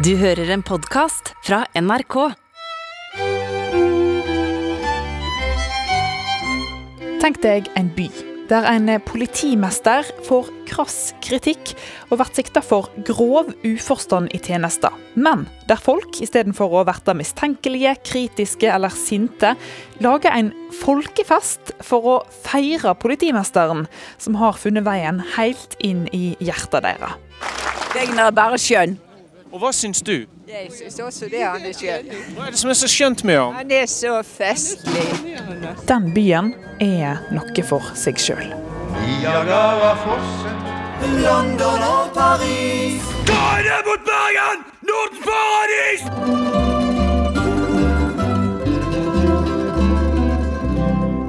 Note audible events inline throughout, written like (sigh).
Du hører en podkast fra NRK. Tenk deg en by der en politimester får krass kritikk og blir sikta for grov uforstand i tjenester. Men der folk istedenfor å bli mistenkelige, kritiske eller sinte, lager en folkefest for å feire politimesteren, som har funnet veien helt inn i hjertet deres. Regner er bare skjønn. Og hva syns du? Jeg syns også det han er skjønn. Hva er det som er så skjønt med ham? Han er så festlig. Den byen er noe for seg sjøl. Niagarafossen, London og Paris. Guide mot Bergen! Nordens paradis!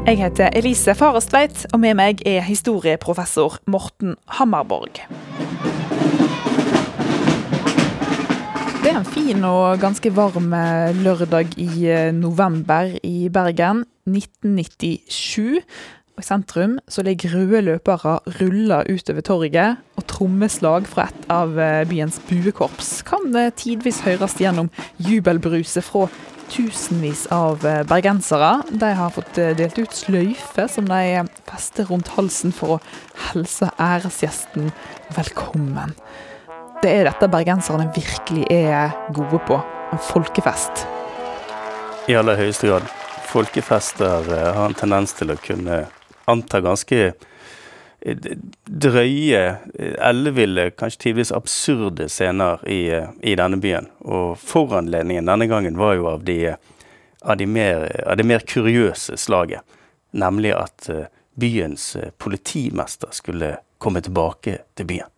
Jeg heter Elise Farestveit, og med meg er historieprofessor Morten Hammerborg. Det er en fin og ganske varm eh, lørdag i eh, november i Bergen 1997. Og I sentrum så ligger røde løpere rulla utover torget, og trommeslag fra et av eh, byens buekorps kan tidvis høres gjennom jubelbruset fra tusenvis av bergensere. De har fått delt ut sløyfer som de fester rundt halsen for å helse æresgjesten velkommen. Det er dette bergenserne virkelig er gode på. En folkefest. I aller høyeste grad. Folkefester eh, har en tendens til å kunne anta ganske eh, drøye, eh, elleville, kanskje tidvis absurde scener i, i denne byen. Og foranledningen denne gangen var jo av de, av de, mer, av det mer kuriøse slaget. Nemlig at byens politimester skulle komme tilbake til byen.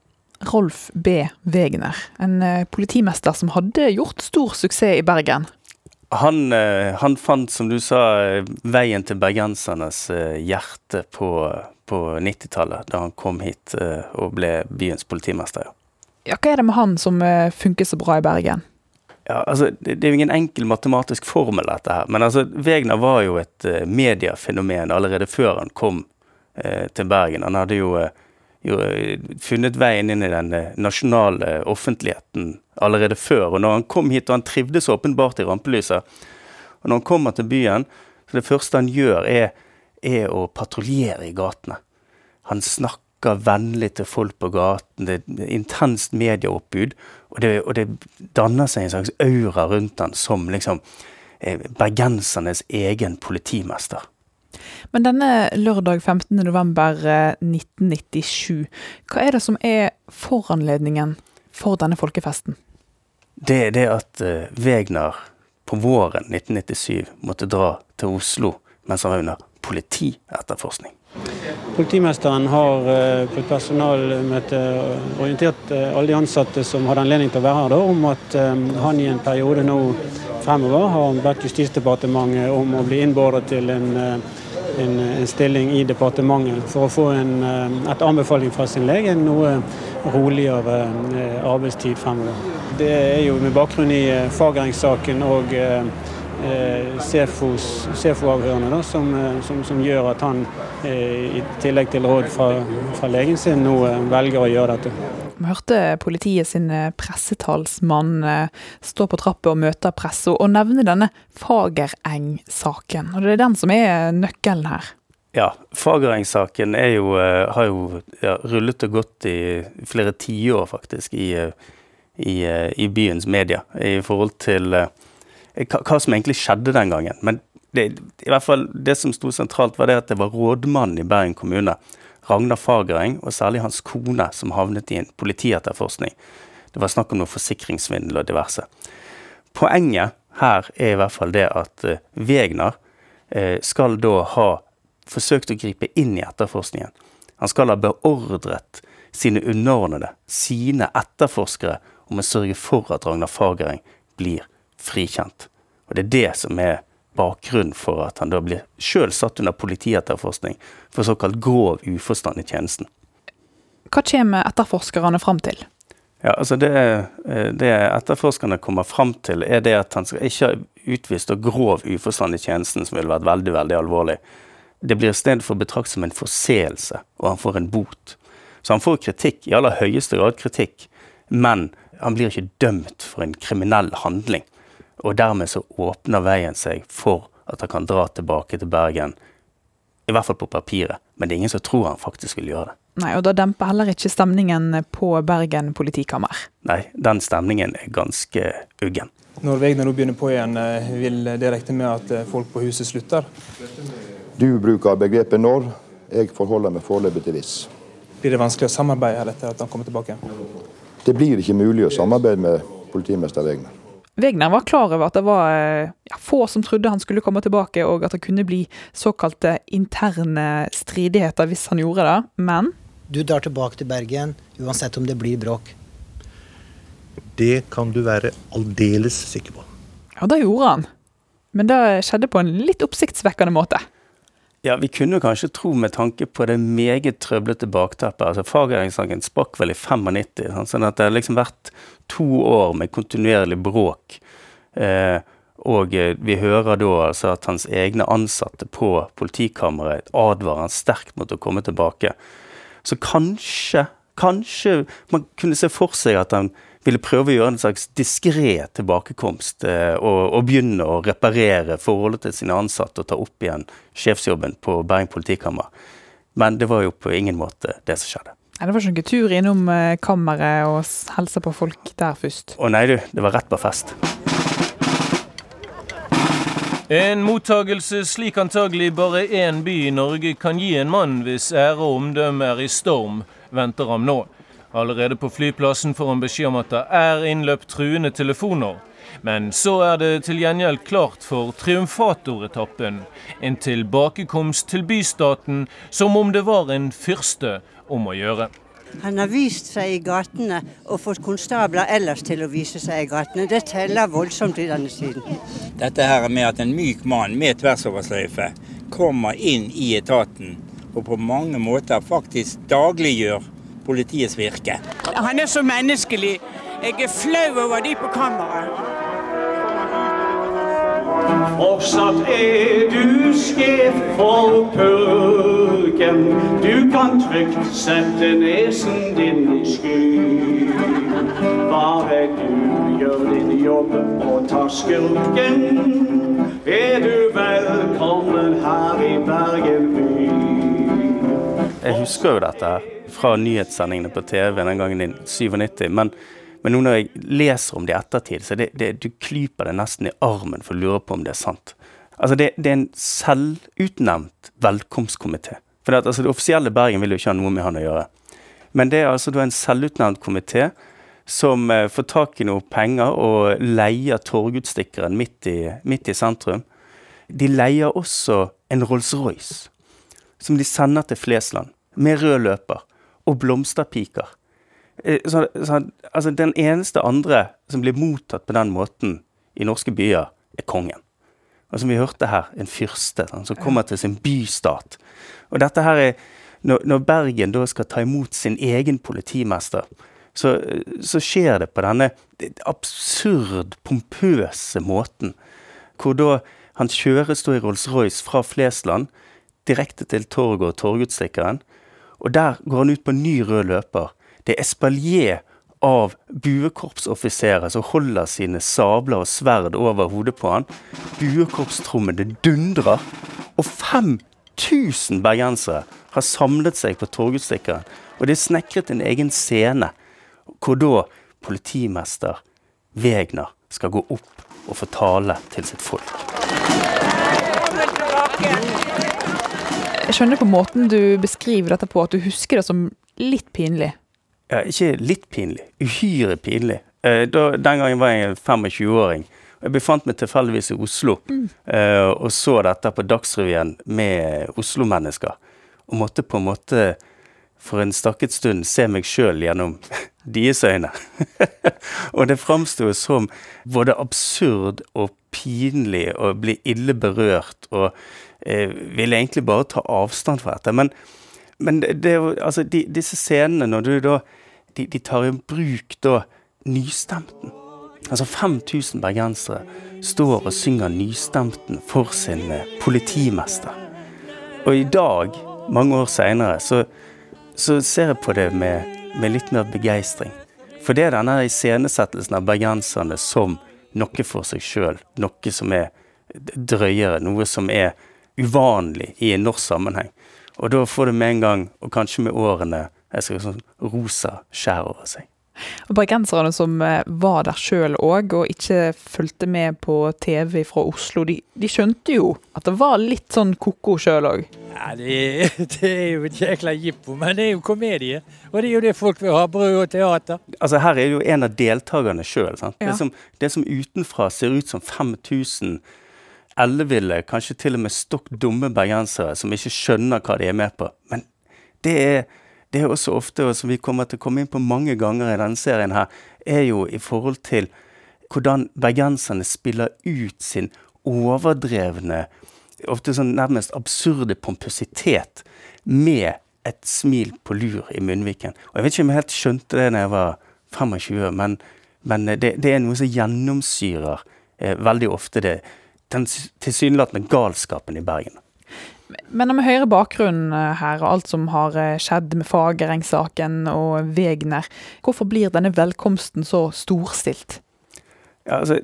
Rolf B. Wegner, en eh, politimester som hadde gjort stor suksess i Bergen. Han, eh, han fant, som du sa, eh, veien til bergensernes hjerte på, på 90-tallet, da han kom hit og ble byens politimester. Ja. Hva er det med han som funker så bra i Bergen? Ja, altså, det, det er jo ingen enkel matematisk formel, dette her. Men altså, Wegner var jo et mediefenomen allerede før han kom til Bergen. Han hadde jo, eh, jo eh, funnet veien inn i den eh, nasjonale offentligheten allerede før. Og når han kom hit, og han trivdes åpenbart i rampelyset, og når han kommer til byen, så det første han gjør, er, er å patruljere i gatene. Han snakker vennlig til folk på gaten, det er intenst medieoppbud, og det, og det danner seg en slags aura rundt han som liksom eh, bergensernes egen politimester. Men denne lørdag 15. november eh, 1997, hva er det som er foranledningen for denne folkefesten? Det er det at eh, Wegner på våren 1997 måtte dra til Oslo mens han var under politietterforskning. Politimesteren har eh, på et personalmøte orientert alle de ansatte som hadde anledning til å være her, da, om at han i en periode nå fremover har bedt Justisdepartementet om å bli innbordet til en, en, en stilling i departementet for å få en, et anbefaling fra sin lege en noe roligere eh, arbeidstid fremover. Det er jo med bakgrunn i eh, Fagereng-saken og eh, eh, da, som, eh, som, som gjør at han eh, i tillegg til råd fra, fra legen sin nå eh, velger å gjøre dette. Hørte politiet sin eh, pressetalsmann eh, stå på trappa og møte pressa og nevne denne Fagereng-saken. Og det er den som er nøkkelen her. Ja, Fagereng-saken er eh, har jo ja, rullet og gått i flere tiår, faktisk, i, eh, i, eh, i byens media. I forhold til eh, hva som egentlig skjedde den gangen. Men det, i hvert fall det som sto sentralt, var det at det var rådmannen i Bergen kommune, Ragnar Fagereng, og særlig hans kone, som havnet i en politietterforskning. Det var snakk om noe forsikringssvindel og diverse. Poenget her er i hvert fall det at eh, Wegner eh, skal da ha forsøkt å gripe inn i etterforskningen. Han skal ha beordret sine underordnede, sine etterforskere, om å sørge for at Ragnar Fagereng blir frikjent. Og det er det som er bakgrunnen for at han da blir sjøl satt under politietterforskning for såkalt grov uforstand i tjenesten. Hva kommer etterforskerne fram til? Ja, altså det, eh, det etterforskerne kommer fram til, er det at han skal ikke ha utvist og grov uforstand i tjenesten, som ville vært veldig, veldig alvorlig. Det blir i stedet for betraktet som en forseelse, og han får en bot. Så han får kritikk, i aller høyeste grad kritikk, men han blir ikke dømt for en kriminell handling. Og dermed så åpner veien seg for at han kan dra tilbake til Bergen. I hvert fall på papiret, men det er ingen som tror han faktisk vil gjøre det. Nei, og da demper heller ikke stemningen på Bergen politikammer. Nei, den stemningen er ganske uggen. Når Vegner nå begynner på igjen, eh, vil det regne med at eh, folk på huset slutter? Du bruker begrepet 'når'. Jeg forholder meg foreløpig til 'hvis'. Blir det vanskelig å samarbeide her etter at han kommer tilbake? Det blir ikke mulig å samarbeide med politimester Wegner. Wegner var klar over at det var eh, ja, få som trodde han skulle komme tilbake, og at det kunne bli såkalte interne stridigheter hvis han gjorde det, men Du drar tilbake til Bergen uansett om det blir bråk. Det kan du være aldeles sikker på. Ja, det gjorde han. Men det skjedde på en litt oppsiktsvekkende måte. Ja, vi kunne kanskje tro med tanke på det meget trøblete bakteppet. altså Fagerheimssaken sprakk vel i 95, sånn at det har liksom vært to år med kontinuerlig bråk. Eh, og eh, vi hører da altså at hans egne ansatte på politikammeret advarer han sterkt mot å komme tilbake. Så kanskje, kanskje man kunne se for seg at han ville prøve å gjøre en slags diskré tilbakekomst eh, og, og, begynne å reparere forholdet til sine ansatte og ta opp igjen sjefsjobben på Bergen politikammer. Men det var jo på ingen måte det som skjedde. Nei, Det var ikke noen tur innom eh, kammeret og hilse på folk der først? Å nei du, det var rett på fest. En mottagelse slik antagelig bare én by i Norge kan gi en mann hvis ære og omdømme er i storm, venter ham nå. Allerede på flyplassen får han beskjed om at det er innløpt truende telefoner. Men så er det til gjengjeld klart for triumfatoretappen. En tilbakekomst til bystaten som om det var en fyrste om å gjøre. Han har vist seg i gatene og fått konstabler ellers til å vise seg i gatene. Det teller voldsomt i denne tiden. Dette her med at en myk mann med tversoversløyfe kommer inn i etaten og på mange måter faktisk dagliggjør politiets virke. Han er så menneskelig. Jeg er flau over de på kammeret. Fortsatt er du skjev for purken. Du kan trygt sette nesen din i sky. Bare du gjør din jobb og tar skurken, er du velkommen her i Bergen by. Jeg husker jo dette her fra nyhetssendingene på TV den gangen i 97. Men, men nå når jeg leser om det i ettertid, så det, det, du klyper det nesten i armen for å lure på om det er sant. Altså det, det er en selvutnevnt velkomstkomité. For det, altså det offisielle Bergen vil jo ikke ha noe med han å gjøre. Men det er altså en selvutnevnt komité som eh, får tak i noe penger og leier Torgutstikkeren midt midt i sentrum. De leier også en Rolls-Royce, som de sender til Flesland, med rød løper og blomsterpiker. Eh, så, så, altså, den eneste andre som blir mottatt på den måten i norske byer, er kongen. Og som vi hørte her, en fyrste sånn, som kommer til sin bystat. Og dette her er når, når Bergen da skal ta imot sin egen politimester, så, så skjer det på denne absurd, pompøse måten. Hvor da han kjøres da i Rolls-Royce fra Flesland direkte til torget og Torgutstikkeren. Og der går han ut på ny rød løper. Det er espalier av buekorpsoffiserer som holder sine sabler og sverd over hodet på han. Buekorpstrommene dundrer. Og 5000 bergensere har samlet seg på Torgutstikkeren. Og det er snekret en egen scene hvor da politimester Wegner skal gå opp og få tale til sitt folk. Jeg skjønner på måten du beskriver dette på, at du husker det som litt pinlig. Ja, ikke litt pinlig. Uhyre pinlig. Eh, da, den gangen var jeg 25-åring. Jeg befant meg tilfeldigvis i Oslo mm. eh, og så dette på Dagsrevyen med Oslo-mennesker. Og måtte på en måte for en stakket stund se meg sjøl gjennom (laughs) deres øyne. (laughs) og det framsto som både absurd og pinlig å bli ille berørt og eh, ville egentlig bare ta avstand fra dette. Men, men det, det, altså, de, disse scenene, når du da de, de, tar i bruk da nystemten Altså 5000 bergensere står og synger nystemten for sin eh, politimester. Og i dag, mange år seinere, så, så, ser jeg på det med, med litt mer begeistring. For det er denne iscenesettelsen av bergenserne som noe for seg sjøl, noe som er drøyere, noe som er uvanlig i en norsk sammenheng. Og da får det med en gang, og kanskje med årene, skal sånn rosa skjær over seg. Og Bergenserne som eh, var der sjøl òg, og ikke fulgte med på TV fra Oslo, de, de skjønte jo at det var litt sånn ko-ko sjøl òg. Ja, det, (laughs) det, er jo et jækla jippo, men det er jo komedie. Og det er jo det folk vil ha. Brød og teater. Altså Her er jo en av deltakerne sjøl. Ja. Det, som- det som utenfra ser ut som 5000 elleville, kanskje til og med stokk dumme bergensere som ikke skjønner hva de er med på. Men det er, det er også ofte, og som vi kommer til å komme inn på mange ganger i denne serien her, er jo i forhold til hvordan bergenserne spiller ut sin overdrevne, ofte sånn nærmest absurde pompositet med et smil på lur i munnviken. Og jeg vet ikke om jeg helt skjønte det da jeg var 25, men, men det, det er noe som gjennomsyrer eh, veldig ofte det, den tilsynelatende galskapen i Bergen. Men når vi hører bakgrunnen eh, her, og alt som har eh, skjedd med Fagereng-saken og Wegner, hvorfor blir denne velkomsten så storstilt? Ja, altså,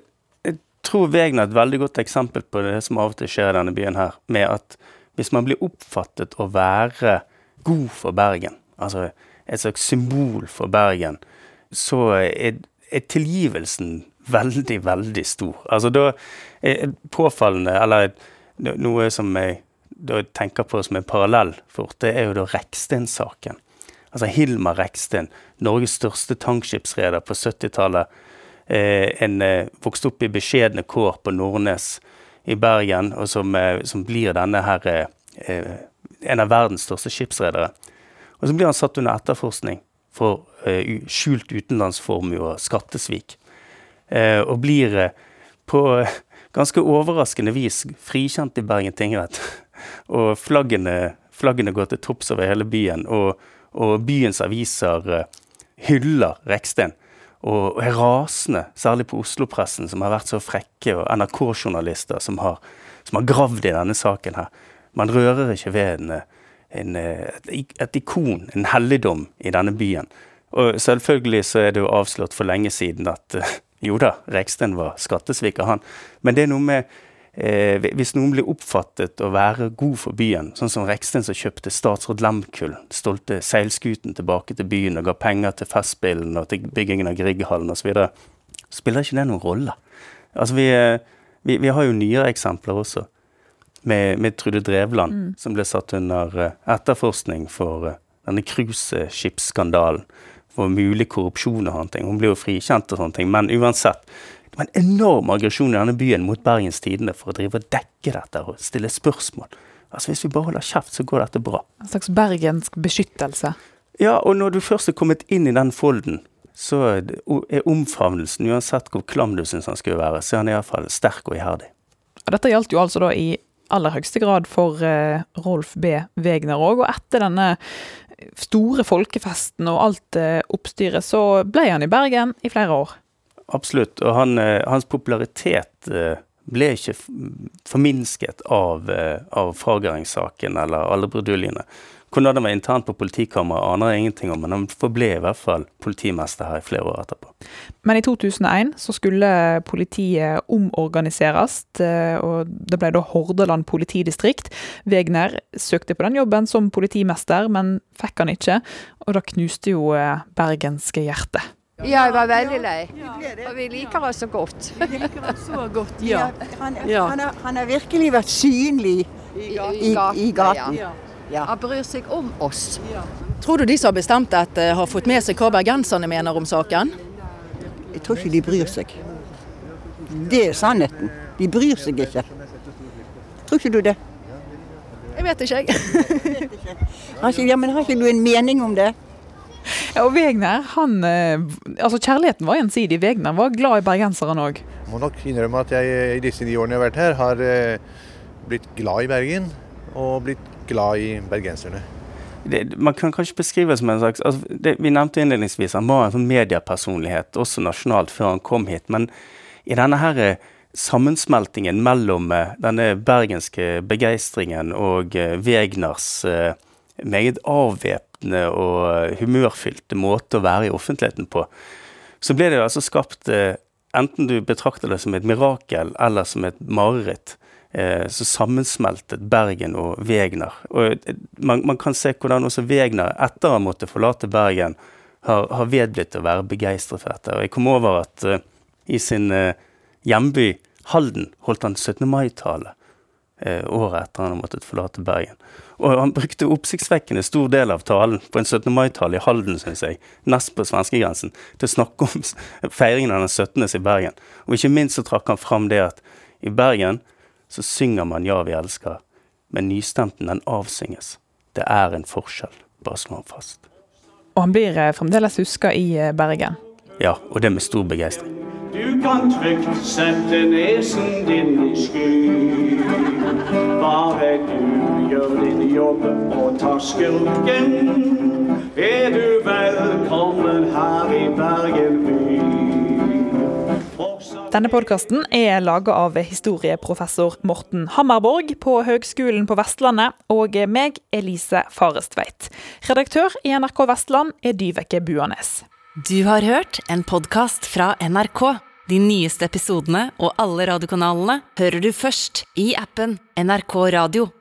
jeg tror Wegner er et veldig godt eksempel på det som av og til skjer i denne byen her, med at hvis man blir oppfattet å være god for Bergen, altså et slags symbol for Bergen, så er, er tilgivelsen veldig, veldig stor. Altså da er påfallende, eller noe som jeg da tenker på som en parallell fort, det er jo da Reksten-saken. Altså Hilmar Reksten, Norges største tankskipsreder på 70-tallet. Eh, en eh, vokste opp i beskjedne kår på Nordnes i Bergen, og som, eh, som blir denne her eh, eh, en av verdens største skipsredere. Og så blir han satt under etterforskning for eh, skjult utenlandsformue og skattesvik. Eh, og blir eh, på (laughs) ganske overraskende vis frikjent i Bergen tingrett. (laughs) og flaggene, flaggene går til topps over hele byen, og, og byens aviser hyller Reksten. Og, er rasende, særlig på Oslo-pressen, som har vært så frekke, og NRK-journalister som som har gravd i denne saken her. Man rører ikke ved en, eh, en, eh, et, ikon, en helligdom, i denne byen. Og selvfølgelig så er det jo avslått for lenge siden at eh, (laughs) jo da, Reksten var skattesviker, han. Men det er noe med eh, Hvis noen blir oppfattet å være god for byen, sånn som Reksten som kjøpte statsråd Lemkull, stolte seilskuten tilbake til byen og ga penger til Festspillene og til byggingen av Grieghallen osv., spiller ikke det noen rolle. Altså vi, eh, vi, vi har jo nyere eksempler også, med, med Trude Drevland, Mm. som ble satt under eh, etterforskning for eh, denne cruiseskipsskandalen. For mulig korrupsjon og sånne ting. Hun ble jo frikjent og sånne ting. Men uansett, det var en enorm aggresjon i denne byen mot Bergens Tidende for å drive og dekke dette og stille spørsmål. Altså Hvis vi bare holder kjeft, så går dette bra. En slags bergensk beskyttelse. Ja, og når du først er kommet inn i den folden, så er er omfavnelsen, uansett hvor klam du syns han skulle være, så er han iallfall sterk og iherdig. Og dette gjaldt jo altså da i aller høyeste grad for eh, Rolf B. Wegner òg. Og etter denne store folkefesten og alt eh, oppstyret, så ble han i Bergen i flere år. Absolutt. Og han, eh, hans popularitet eh, ble ikke forminsket av, eh, av Fagereng-saken eller alle bruduljene. Hvordan det var internt på politikammeret, aner jeg ingenting om, men han forble i hvert fall politimester her i flere år etterpå. Men i 2001 så skulle politiet omorganiseres, eh, og det ble da Hordaland politidistrikt. Wegner søkte på den jobben som politimester, men fikk han ikke, og da knuste jo eh, bergenske hjertet. Ja, jeg var veldig lei. Og vi liker oss så godt. Vi liker oss så godt, ja. Han, har, virkelig vært synlig i, i, i gaten. Ja. Han bryr seg om oss. Tror du de som har bestemt dette, har fått med seg hva bergenserne mener om saken? Jeg tror ikke de bryr seg. Det er sannheten. De bryr seg ikke. Tror ikke du det? Jeg vet ikke, jeg. (laughs) Har ikke, ja, men har ikke du en mening om det? Ja, og Wegner, han eh, Altså, kjærligheten var gjensidig. Wegner var glad i bergenserne òg. Må nok innrømme at jeg i disse ni årene jeg har vært her, har eh, blitt glad i Bergen og blitt glad i bergenserne. Det, man kan kanskje beskrive det som en slags altså det, Vi nevnte innledningsvis han var en sånn mediepersonlighet, også nasjonalt, før han kom hit. Men i denne her eh, sammensmeltingen mellom eh, denne bergenske begeistringen og eh, Wegners meget avvæpnende og humørfylte måte å være i offentligheten på, så ble det altså skapt Enten du betrakter det som et mirakel eller som et mareritt, så sammensmeltet Bergen og Wegner. Og eh, man, man kan se hvordan også Wegner, etter å ha måttet forlate Bergen, har, har vedblitt å være begeistret for dette. Og jeg kom over at uh, i sin uh, hjemby Halden holdt han 17. mai-tale uh, året etter han har måttet forlate Bergen. Og han brukte oppsiktsvekkende stor del av talen på en 17. mai-tale i Halden, syns jeg, nest på svenskegrensen, til å snakke om feiringen av den 17. i Bergen. Og ikke minst så trakk han fram det at i Bergen så synger man 'Ja, vi elsker', men nystemten den avsynges. Det er en forskjell, bare slå han fast. Og han blir eh, fremdeles huska i eh, Bergen. Ja, og det med stor begeistring. Du kan trygt sette nesen din i sky. Bare du gjør din jobb og tar skurken, er du velkommen her i Bergen. Denne podkasten er laga av historieprofessor Morten Hammerborg på Høgskolen på Vestlandet, og meg, Elise Farestveit. Redaktør i NRK Vestland er Dyveke Buanes. Du har hørt en podkast fra NRK. De nyeste episodene og alle radiokanalene hører du først i appen NRK Radio.